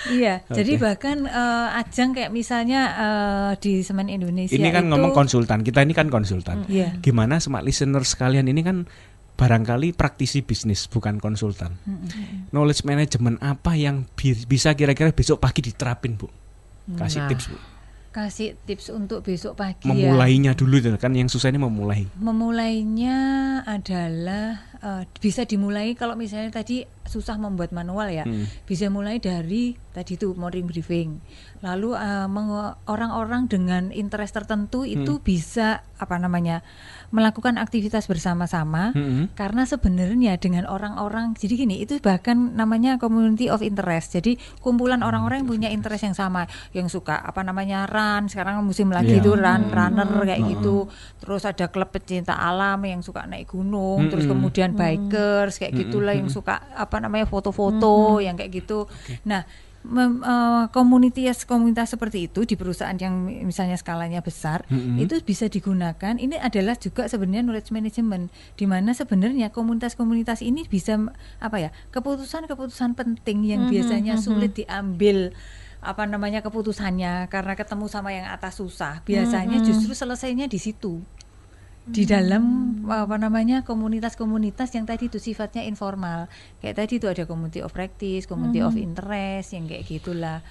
Iya, jadi bahkan eh, ajang kayak misalnya eh, di Semen Indonesia ini kan itu- ngomong konsultan. Kita ini kan konsultan. Iya. Gimana smart listener sekalian ini kan barangkali praktisi bisnis bukan konsultan. Knowledge management apa yang bi- bisa kira-kira besok pagi diterapin, Bu? Kasih Nah. tips, Bu. kasih tips untuk besok pagi ya. Memulainya dulu itu kan yang susah ini memulai. Memulainya adalah eh, bisa dimulai kalau misalnya tadi susah membuat manual ya. Hmm. Bisa mulai dari tadi itu morning briefing. Lalu eh, orang-orang dengan interest tertentu itu Hmm. bisa apa namanya? Melakukan aktivitas bersama-sama. Mm-mm. Karena sebenarnya dengan orang-orang jadi gini, itu bahkan namanya community of interest. Jadi kumpulan orang-orang yang punya interest yang sama, yang suka apa namanya run, sekarang musim lagi Iya. itu run runner kayak gitu. Terus ada klub pecinta alam yang suka naik gunung, terus Mm-mm. kemudian bikers kayak gitulah yang suka apa namanya foto-foto yang kayak gitu. Nah, eh, komunitas komunitas seperti itu di perusahaan yang mi- misalnya skalanya besar Mm-mm. itu bisa digunakan ini adalah juga sebenarnya knowledge management di mana sebenarnya komunitas-komunitas ini bisa apa ya keputusan-keputusan penting yang Mhm, biasanya mhm. sulit diambil apa namanya keputusannya karena ketemu sama yang atas susah biasanya Mhm. justru selesainya di situ di dalam apa namanya komunitas-komunitas yang tadi itu sifatnya informal. Kayak tadi itu ada community of practice, community of Mhm. interest yang kayak gitulah.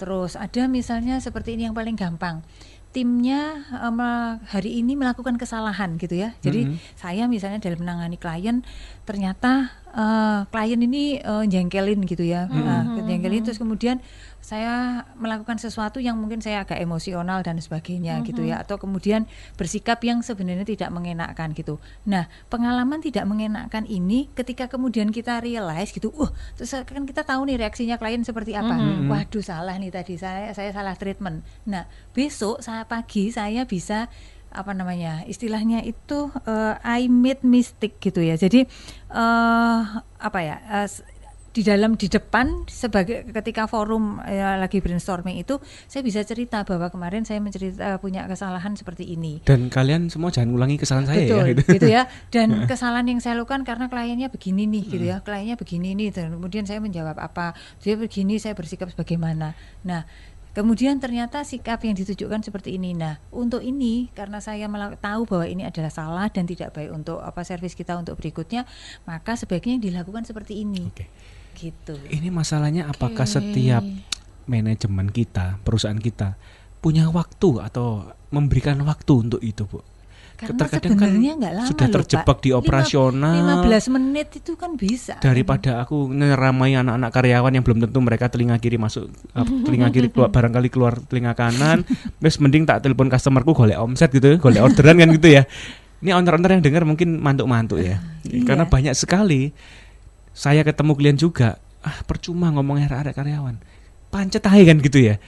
Terus ada misalnya seperti ini yang paling gampang. Timnya me- hari ini melakukan kesalahan gitu ya. Jadi Mhm. saya misalnya dalam menangani klien ternyata eh, klien ini eh, jengkelin gitu ya. Nah, Mhm. jengkelin terus kemudian saya melakukan sesuatu yang mungkin saya agak emosional dan sebagainya gitu ya atau kemudian bersikap yang sebenarnya tidak mengenakkan gitu. Nah, pengalaman tidak mengenakkan ini ketika kemudian kita realize gitu, uh, terus kan kita tahu nih reaksinya klien seperti apa. Mhm. Waduh, salah nih tadi saya saya salah treatment. Nah, besok saya pagi saya bisa apa namanya istilahnya itu eh, I made mistake gitu ya jadi eh apa ya s- di dalam di depan sebagai ketika forum eh, lagi brainstorming itu saya bisa cerita bahwa kemarin saya mencerita punya kesalahan seperti ini. Dan kalian semua jangan ulangi kesalahan saya betul ya. gitu. gitu ya. Dan kesalahan yang saya lakukan karena kliennya begini nih gitu ya. Kliennya begini nih dan kemudian saya menjawab apa. Dia begini saya bersikap sebagaimana. Nah kemudian ternyata sikap yang ditujukan seperti ini. Nah untuk ini karena saya tahu bahwa ini adalah salah dan tidak baik untuk apa servis kita untuk berikutnya maka sebaiknya yang dilakukan seperti ini. Oke. Gitu Ini masalahnya apakah setiap manajemen kita, perusahaan kita punya waktu atau memberikan waktu untuk itu, Bu? karena Terkadang kan nggak lama sudah terjebak di operasional. 15 menit itu kan bisa Daripada aku ngeramai anak-anak karyawan yang belum tentu mereka telinga kiri masuk eh, telinga kiri keluar barangkali keluar telinga kanan, terus mending tak telepon customerku golek omset gitu, golek orderan kan gitu ya. Ini owner-owner yang dengar mungkin mantuk-mantuk ya. Iya. Karena banyak sekali saya ketemu klien juga, ah percuma ngomong arek karyawan. Pancet aja kan gitu ya.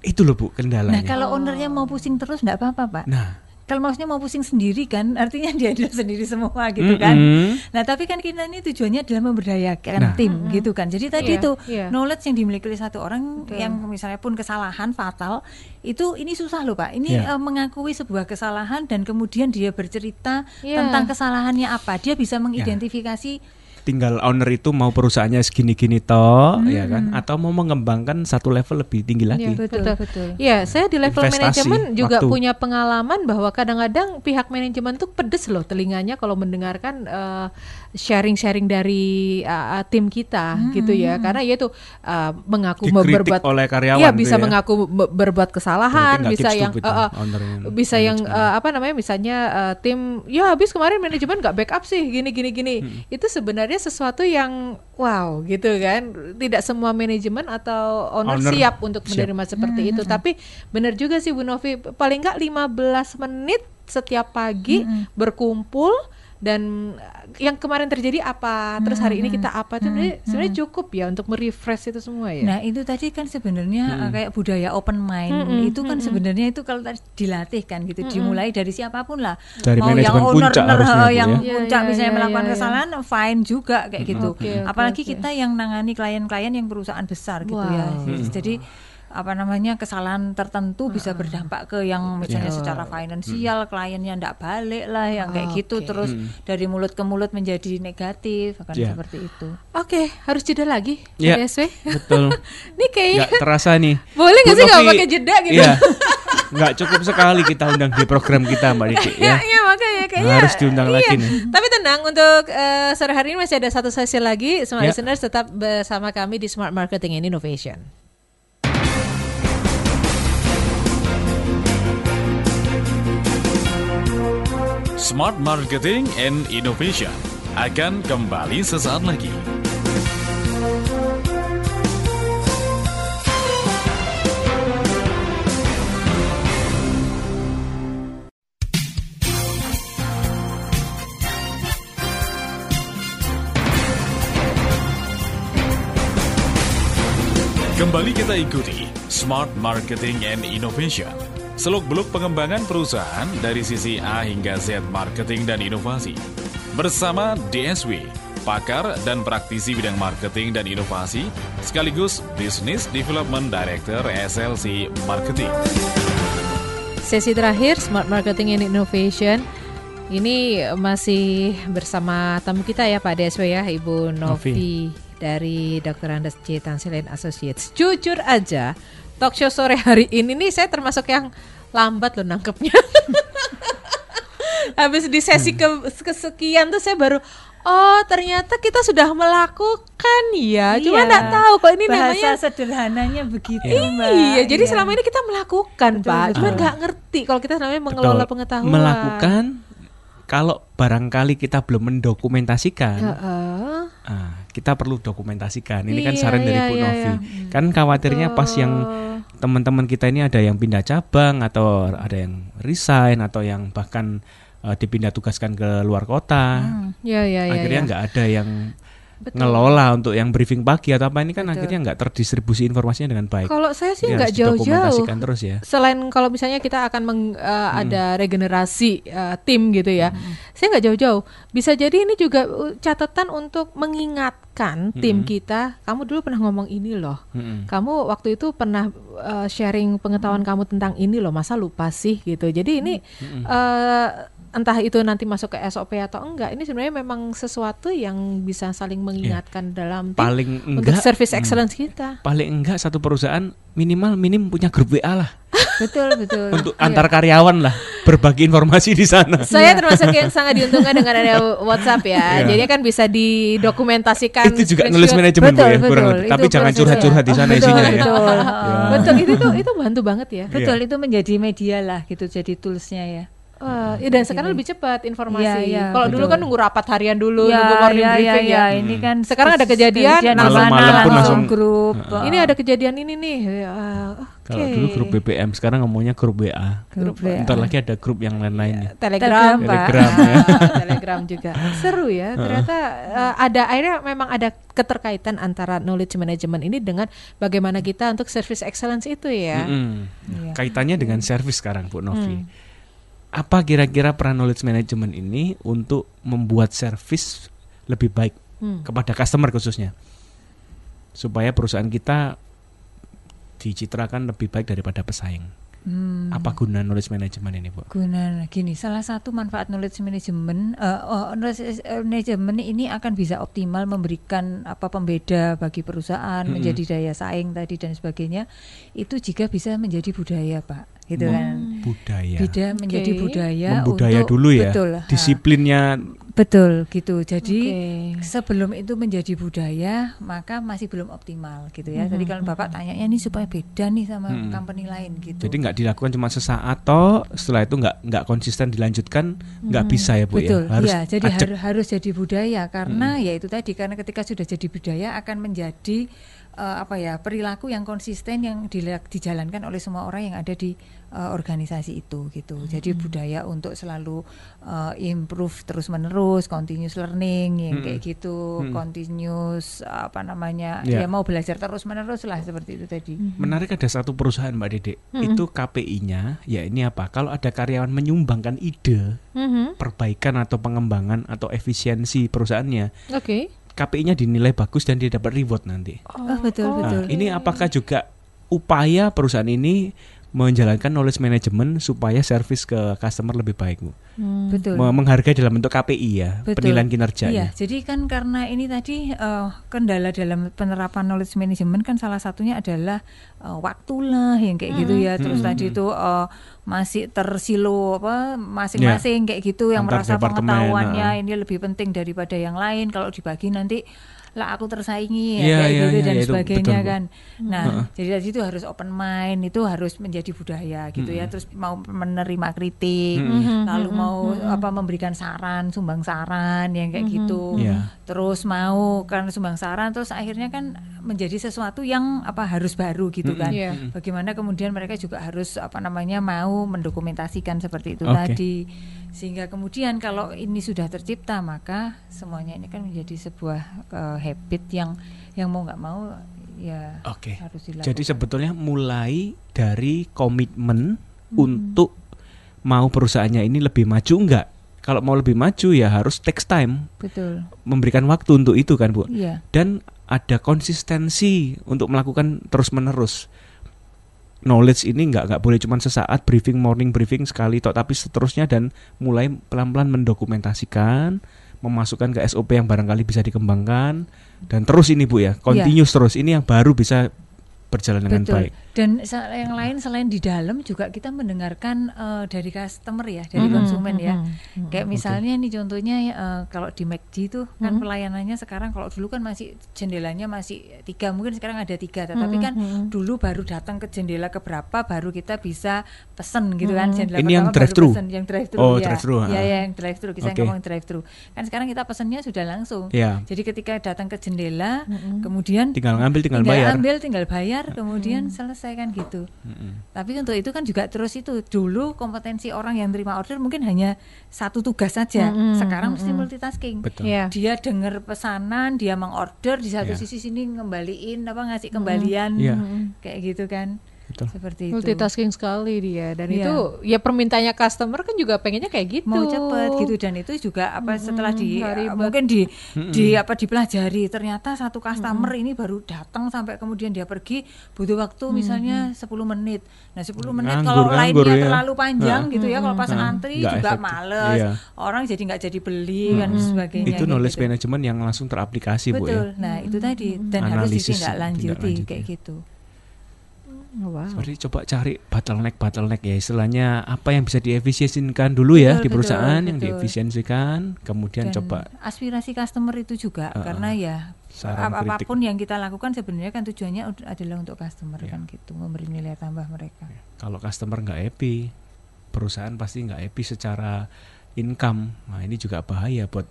Itu loh Bu Nah kendalanya. kalau ownernya mau pusing terus nggak apa-apa pak. Nah, Kalau maksudnya mau pusing sendiri kan, artinya dia sendiri semua gitu kan. mm-mm. Nah tapi kan kita ini tujuannya adalah memberdayakan Nah. tim gitu kan. Jadi tadi Iya, itu iya. knowledge yang dimiliki oleh satu orang Betul. yang misalnya pun kesalahan fatal itu ini susah loh pak. Ini Iya. eh, mengakui sebuah kesalahan dan kemudian dia bercerita Iya. tentang kesalahannya apa. Dia bisa mengidentifikasi tinggal owner itu mau perusahaannya segini-gini toh, Hmm. ya kan? Atau mau mengembangkan satu level lebih tinggi lagi. Iya, betul Betul. betul. Ya, saya di level Investasi, manajemen juga waktu. punya pengalaman bahwa kadang-kadang pihak manajemen tuh pedes loh telinganya kalau mendengarkan eh, sharing-sharing dari eh, eh, tim kita gitu ya. Karena ya itu eh, mengaku Dikritik berbuat oleh karyawan Iya, tuh bisa ya. mengaku be- berbuat kesalahan, bisa yang dong, eh, owner yang bisa yang eh, apa namanya misalnya eh, tim ya habis kemarin manajemen nggak backup sih gini gini gini. Hmm. Itu sebenarnya sesuatu yang wow gitu kan. Tidak semua manajemen atau owner, Owner siap untuk siap. menerima seperti itu. Tapi benar juga sih Bu Novi, paling nggak 15 menit setiap pagi berkumpul dan eh, yang kemarin terjadi apa, terus hari ini kita apa? Itu sebenarnya sebenarnya cukup ya untuk merefresh itu semua ya. Nah itu tadi kan sebenarnya uh, kayak budaya open mind Mm-mm, itu kan sebenarnya itu kalau tadi dilatih kan gitu dimulai dari siapa pun lah. Dari mau manajemen yang owner puncak Bu, yang ya. Iya, puncak iya, misalnya iya, melakukan iya, iya. kesalahan fine juga kayak gitu. Oke, apalagi oke. kita yang nangani klien-klien yang perusahaan besar gitu ya. Jadi apa namanya kesalahan tertentu bisa berdampak ke yang misalnya Betul. secara finansial kliennya ndak balik lah yang kayak gitu Oke. terus dari mulut ke mulut menjadi negatif akan Iya. seperti itu Oke, harus jeda lagi Iya. DSW. Betul. Ini kayaknya Nggak terasa nih. boleh nggak sih nggak pakai jeda gitu? Iya. Nggak cukup sekali kita undang di program kita Mbak Diki Iya, ya. iya makanya kayaknya Harus diundang iya. lagi nih. Tapi tenang untuk eh, sore hari ini masih ada satu sesi lagi. Smart Ya. listeners tetap bersama kami di Smart Marketing and Innovation. Smart Marketing and Innovation akan kembali sesaat lagi. Kembali kita ikuti Smart Marketing and Innovation. Seluk-beluk pengembangan perusahaan dari sisi A hingga Z marketing dan inovasi. Bersama DSW, pakar dan praktisi bidang marketing dan inovasi, sekaligus Business Development Director SLC Marketing. Sesi terakhir Smart Marketing and Innovation ini masih bersama tamu kita ya Pak DSW ya Ibu Novi, Novi. dari Dr. Andes C. Tansilen Associates. Jujur aja, talk show sore hari ini nih saya termasuk yang lambat loh nangkepnya. Habis di sesi ke kesekian tuh saya baru Oh ternyata kita sudah melakukan ya, cuma Iya. nggak tahu kok ini Bahasa namanya sederhananya begitu, Mbak. Iya, jadi Iya. selama ini kita melakukan, Betul, Pak. Cuma nggak ngerti kalau kita namanya mengelola Betul. pengetahuan. Melakukan kalau barangkali kita belum mendokumentasikan, Heeh. ah, kita perlu dokumentasikan. Ini kan Iya, saran dari iya, Bu iya, Novi. iya. Kan khawatirnya pas yang teman-teman kita ini ada yang pindah cabang atau ada yang resign atau yang bahkan eh, dipindah tugaskan ke luar kota. Ya, ya, ya. akhirnya ya. nggak ada yang Betul. ngelola untuk yang briefing pagi atau apa ini kan Betul. akhirnya nggak terdistribusi informasinya dengan baik. Kalau saya sih Ini nggak jauh-jauh. terus ya. Selain kalau misalnya kita akan meng- eh, ada regenerasi eh, tim gitu ya, saya nggak jauh-jauh. Bisa jadi ini juga uh, catatan untuk mengingatkan tim kita. Kamu dulu pernah ngomong ini loh. Mm-mm. Kamu waktu itu pernah uh, sharing pengetahuan kamu tentang ini loh, masa lupa sih gitu. Jadi ini uh, entah itu nanti masuk ke SOP atau enggak, ini sebenarnya memang sesuatu yang bisa saling mengingatkan dalam tim Paling untuk enggak service mm, excellence kita. paling enggak satu perusahaan minimal minim punya grup WA lah betul betul. untuk antar karyawan lah berbagi informasi di sana. Saya termasuk yang sangat diuntungkan dengan ada WhatsApp ya. Iya. Jadi kan bisa didokumentasikan. Itu juga nulis manajemen Betul, ya, kurang betul. lebih. Tapi Itu jangan curhat-curhat di sana Betul, isinya ya. betul. Betul itu tuh itu bantu banget ya. Betul itu menjadi media lah gitu jadi toolsnya ya. Wah, ya dan sekarang lebih cepat informasi. Iya, iya, Kalau dulu kan nunggu rapat harian dulu, ya, nunggu morning ya, briefing ya, ya. ya, ini kan Sekarang ada kejadian, di malam-malam mana pun langsung- grup. Ini ada kejadian ini nih. Ya, Oke. Kalau dulu grup BBM, sekarang ngomongnya grup WA. grup WA. Ntar lagi ada grup yang lain-lainnya. Telegram, Telegram, Pak. Telegram ya. Telegram juga seru ya. Ternyata eh, ada akhirnya memang ada keterkaitan antara knowledge management ini dengan bagaimana kita untuk service excellence itu ya. Mm-mm. Iya. Kaitannya dengan service sekarang Bu Novi. Hmm. Apa kira-kira peran knowledge management ini untuk membuat service lebih baik Hmm. kepada customer khususnya? Supaya perusahaan kita dicitrakan lebih baik daripada pesaing. Hmm. Apa guna knowledge management ini, Bu? Guna gini, salah satu manfaat knowledge management, eh, oh, knowledge management ini akan bisa optimal memberikan apa pembeda bagi perusahaan, Mm-mm. menjadi daya saing tadi dan sebagainya. Itu jika bisa menjadi budaya, Pak, gitu kan. Budaya. Beda menjadi Oke. budaya. Membudaya untuk- dulu ya. Betul. ha. Disiplinnya Betul gitu. Jadi Oke. sebelum itu menjadi budaya, maka masih belum optimal gitu ya. Jadi kalau Bapak tanya ini supaya beda nih sama Mm-mm. company lain gitu. jadi nggak dilakukan cuma sesaat toh setelah itu nggak nggak konsisten dilanjutkan nggak bisa ya Bu Betul, ya. Harus ya. Jadi ajak. harus harus jadi budaya karena ya itu tadi karena ketika sudah jadi budaya akan menjadi eh, apa ya perilaku yang konsisten yang dila- dijalankan oleh semua orang yang ada di eh, organisasi itu gitu. Jadi budaya untuk selalu eh, improve terus menerus, continuous learning yang Mm-mm. kayak gitu, Mm-mm. continuous apa namanya Ya. ya mau belajar terus menerus lah seperti itu tadi. Menarik ada satu perusahaan Mbak Dede. Mm-mm. Itu KPI-nya ya ini apa? Kalau ada karyawan menyumbangkan ide Mhm. perbaikan atau pengembangan atau efisiensi perusahaannya, Oke. KPI-nya dinilai bagus dan dia dapat reward nanti. Oh, betul Oh, betul. Nah, ini apakah juga upaya perusahaan ini menjalankan knowledge management supaya service ke customer lebih baik, Bu? Hmm. Betul. Me- Menghargai dalam bentuk KPI ya, Betul. penilaian kinerjanya. Iya, jadi kan karena ini tadi eh, kendala dalam penerapan knowledge management kan salah satunya adalah eh, waktu lah yang kayak gitu ya. Terus Hmm. tadi itu eh, masih tersilo apa masing-masing kayak gitu yang Antar merasa pengetahuannya ah. ini lebih penting daripada yang lain. Kalau dibagi nanti lah aku tersaingi Iya, ya, kayak iya, gitu iya, dan itu sebagainya betul, Bu. kan. Nah, jadi tadi itu harus open mind, itu harus menjadi budaya gitu ya. Terus mau menerima kritik, lalu mau apa memberikan saran, sumbang saran yang kayak gitu. Iya. Terus mau karena sumbang saran terus akhirnya kan menjadi sesuatu yang apa harus baru gitu kan. Iya. Bagaimana kemudian mereka juga harus apa namanya mau mendokumentasikan seperti itu Oke. tadi. Sehingga kemudian kalau ini sudah tercipta maka semuanya ini kan menjadi sebuah eh, habit yang yang mau nggak mau ya Oke. harus dilakukan. Jadi sebetulnya mulai dari komitmen untuk mau perusahaannya ini lebih maju enggak kalau mau lebih maju ya harus takes time, Betul. memberikan waktu untuk itu kan Bu. Iya. Dan ada konsistensi untuk melakukan terus-menerus. Knowledge ini nggak nggak boleh cuma sesaat briefing morning briefing sekali tok tapi seterusnya dan mulai pelan-pelan mendokumentasikan, memasukkan ke SOP yang barangkali bisa dikembangkan dan terus ini Bu ya, continuous terus. Ini yang baru bisa berjalan dengan Betul. baik. Dan yang lain selain di dalam juga kita mendengarkan eh, dari customer ya, dari Mhm, konsumen ya. mhm, mhm. Kayak misalnya nih contohnya eh, kalau di McD itu kan Mhm. pelayanannya sekarang kalau dulu kan masih jendelanya masih tiga mungkin sekarang ada tiga tetapi Mhm, kan dulu baru datang ke jendela keberapa baru kita bisa pesen gitu kan jendela Ini yang baru drive-thru? pesen, yang drive thru Oh, ya drive-thru, ya, ah. ya yang drive thru kita Oke. ngomong drive thru kan sekarang kita pesennya sudah langsung Ya, jadi ketika datang ke jendela Mhm. kemudian tinggal ngambil tinggal, tinggal bayar. ambil tinggal bayar kemudian selesai kan gitu Mm-mm. tapi untuk itu kan juga terus itu dulu kompetensi orang yang terima order mungkin hanya satu tugas saja. Mm-mm, Sekarang mesti mm-mm. multitasking. Betul. Iya. Dia dengar pesanan, dia mengorder di satu Iya. sisi sini ngembaliin apa ngasih kembalian Iya. kayak gitu kan. Betul. Seperti itu. multitasking sekali dia dan Iya. itu ya permintaannya customer kan juga pengennya kayak gitu mau cepet gitu dan itu juga apa setelah di ribet. mungkin di di apa dipelajari ternyata satu customer ini baru datang sampai kemudian dia pergi butuh waktu misalnya 10 menit nah 10 menit Nganggur, kalau nganggur lainnya ya. terlalu panjang Heeh. gitu ya kalau pas Heeh. antri juga efektif. males Iya. orang jadi nggak jadi beli kan sebagainya Itu knowledge gitu. management yang langsung teraplikasi Bu betul ya. nah itu tadi dan harus Analisis ditindaklanjuti ditindaklanjuti. kayak gitu Oh, wow. Seperti coba cari bottleneck bottleneck ya istilahnya apa yang bisa diefisiensikan dulu ya Betul, di perusahaan betul, yang diefisiensikan kemudian dan coba aspirasi customer itu juga Heeh. karena ya ap- kritik. apa pun yang kita lakukan sebenarnya kan tujuannya adalah untuk customer Ya. kan gitu memberi nilai tambah mereka Kalau customer nggak happy, perusahaan pasti nggak happy secara income. Nah ini juga bahaya buat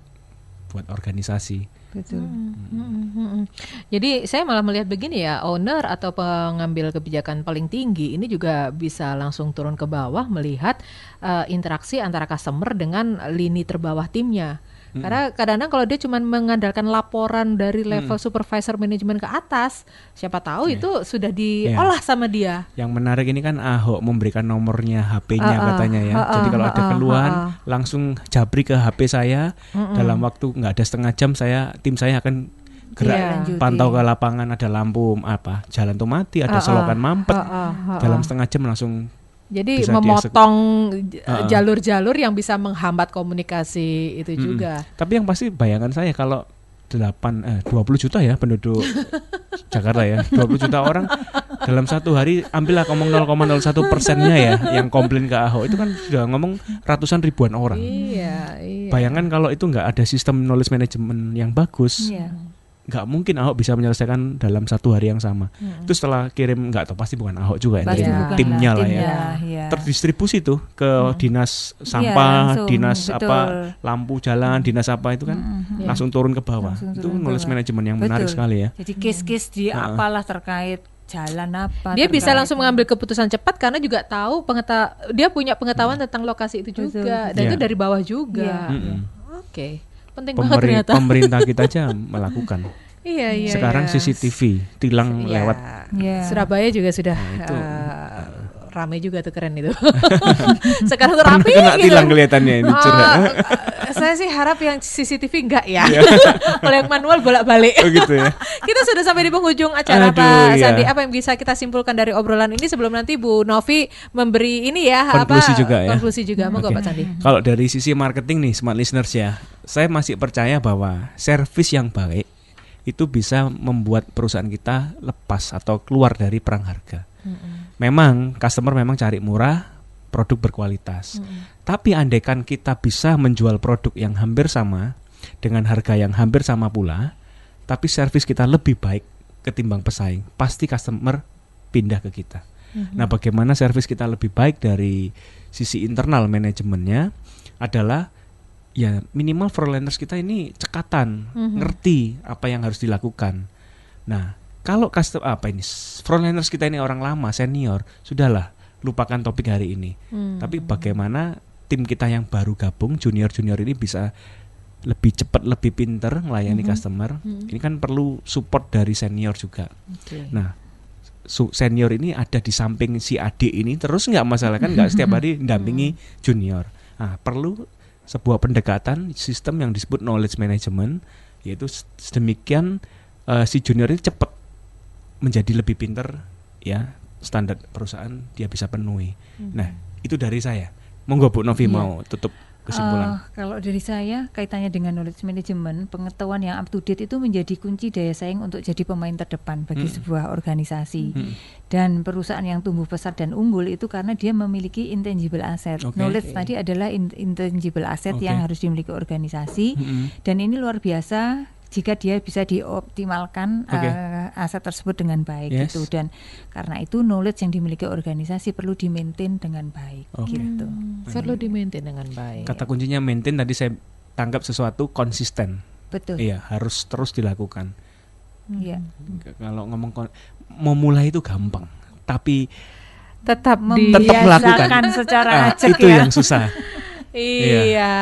buat organisasi. Betul Hmm, hmm, hmm, hmm. Jadi saya malah melihat begini ya, owner atau pengambil kebijakan paling tinggi ini juga bisa langsung turun ke bawah melihat eh, interaksi antara customer dengan lini terbawah timnya. Karena kadang-kadang kalau dia cuma mengandalkan laporan dari level supervisor manajemen ke atas, siapa tahu Iya. itu sudah diolah sama dia. Yang menarik ini kan Ahok memberikan nomornya HP-nya Ah, ah, katanya ya. ah, Jadi ah, kalau ada ah, keluhan ah, ah. langsung jabri ke HP saya dalam waktu nggak ada setengah jam saya tim saya akan gerak Iya. Lanjuti. pantau ke lapangan ada lampu apa jalan tuh mati ada ah, selokan mampet ah, ah, ah, dalam ah. setengah jam langsung Jadi bisa memotong jalur-jalur yang bisa menghambat komunikasi itu Mm-mm. juga. Tapi yang pasti bayangan saya kalau 8 eh 20 juta ya penduduk Jakarta ya 20 juta orang dalam satu hari ambillah ngomong 0,01 persennya ya yang komplain ke Ahok itu kan sudah ngomong ratusan ribuan orang. Iya, iya. Bayangan kalau itu nggak ada sistem knowledge management yang bagus, Iya. Nggak mungkin Ahok bisa menyelesaikan dalam satu hari yang sama. Mm-mm. Itu setelah kirim nggak tahu pasti bukan Ahok juga ya, Pasti bukan timnya lah ya. timnya, iya. Terdistribusi tuh ke Hmm. dinas Iya, sampah, langsung, dinas betul. apa lampu jalan, dinas apa itu kan. Iya. langsung turun ke bawah. Langsung itu turun knowledge bawah. management yang menarik Betul. sekali ya. Jadi case-case di Heeh. apalah terkait jalan apa. Dia bisa langsung mengambil keputusan cepat karena juga tahu pengeta dia punya pengetahuan tentang lokasi itu Betul, juga dan Iya. itu dari bawah juga. Iya. Mm-mm. Oke. Penting banget Pemeri- ternyata. pemerintah kita aja melakukan. Iya, iya. Sekarang iya. CCTV tilang Iya. lewat. Iya. Surabaya juga sudah Nah, itu. eh, rame juga tuh keren itu. Sekarang tuh rapi kena gitu. tilang kelihatannya ini eh, saya sih harap yang CCTV enggak ya. Kalau yang manual bolak-balik. Oh gitu ya. kita sudah sampai di penghujung acara Aduh, Pak iya. Sandi. Apa yang bisa kita simpulkan dari obrolan ini sebelum nanti Bu Novi memberi ini ya Konklusi apa juga ya. konklusi juga. Monggo Oke. Pak Sandi. Kalau dari sisi marketing nih smart listeners ya, saya masih percaya bahwa service yang baik itu bisa membuat perusahaan kita lepas atau keluar dari perang harga. Memang customer memang cari murah, produk berkualitas. Tapi andaikan kita bisa menjual produk yang hampir sama dengan harga yang hampir sama pula, tapi service kita lebih baik ketimbang pesaing, pasti customer pindah ke kita. Nah, bagaimana service kita lebih baik dari sisi internal manajemennya adalah ya minimal freelancers kita ini cekatan, Mhm. ngerti apa yang harus dilakukan. Nah, kalau custom apa ini freelancers kita ini orang lama, senior, sudahlah lupakan topik hari ini. Hmm. Tapi bagaimana tim kita yang baru gabung junior-junior ini bisa lebih cepat, lebih pinter melayani Mhm. customer. Mhm. Ini kan perlu support dari senior juga. Oke. Nah, senior ini ada di samping si adik ini terus nggak masalah kan nggak setiap hari dampingi junior. Nah, perlu sebuah pendekatan sistem yang disebut knowledge management yaitu sedemikian eh, si junior itu cepat menjadi lebih pinter ya standar perusahaan dia bisa penuhi. Nah, itu dari saya. Monggo Bu Novi Iya. mau tutup kesimpulan. Eh, kalau dari saya kaitannya dengan knowledge management, pengetahuan yang up to date itu menjadi kunci daya saing untuk jadi pemain terdepan bagi Hmm. sebuah organisasi. Hmm. Dan perusahaan yang tumbuh besar dan unggul itu karena dia memiliki intangible asset. Oke. Knowledge tadi adalah in- intangible asset Oke. yang harus dimiliki organisasi Mm-mm. dan ini luar biasa jika dia bisa dioptimalkan Oke. eh, aset tersebut dengan baik Yes. gitu dan karena itu knowledge yang dimiliki organisasi perlu di-maintain dengan baik Oke. gitu. Perlu di-maintain dengan baik. Kata kuncinya maintain tadi saya tangkap sesuatu konsisten. Betul. Iya, harus terus dilakukan. Iya. K- Kalau ngomong mau mulai itu gampang, tapi tetap di Tetap melakukan. Secara ah, acak itu ya. yang susah. Iya,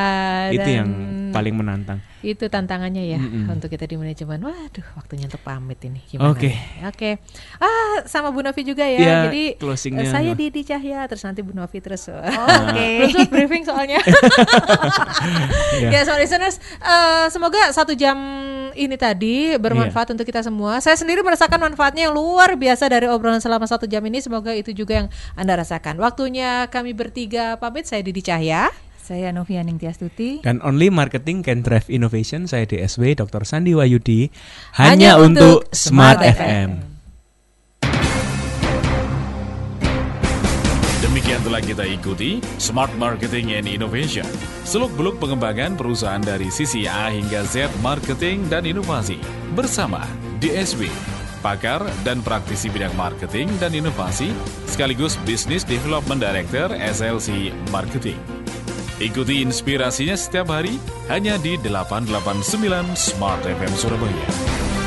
itu dan yang paling menantang. itu tantangannya ya Mm-mm. untuk kita di manajemen. Waduh, waktunya untuk pamit ini. Gimana Oke. nih? Oke. Ah, sama Bu Novi juga ya. Ya, Jadi closingnya eh, saya gimana? Didi Cahya, terus nanti Bu Novi terus. Oke. Belum sempat briefing soalnya. Ya. ya, so listeners, eh, semoga satu jam ini tadi bermanfaat untuk kita semua. Saya sendiri merasakan manfaatnya yang luar biasa dari obrolan selama satu jam ini. Semoga itu juga yang anda rasakan. Waktunya kami bertiga pamit. Saya Didi Cahya. Saya Novianing Tiastuti. Dan only marketing can drive innovation. Saya DSW Dr. Sandi Wayudi Hanya hanya, untuk untuk Smart Smart FM. Demikian telah kita ikuti Smart Marketing and Innovation. Seluk-beluk pengembangan perusahaan dari sisi A hingga Z marketing dan inovasi. Bersama DSW, pakar dan praktisi bidang marketing dan inovasi, sekaligus Business Development Director SLC Marketing. Ikuti inspirasinya setiap hari hanya di 889 Smart FM Surabaya.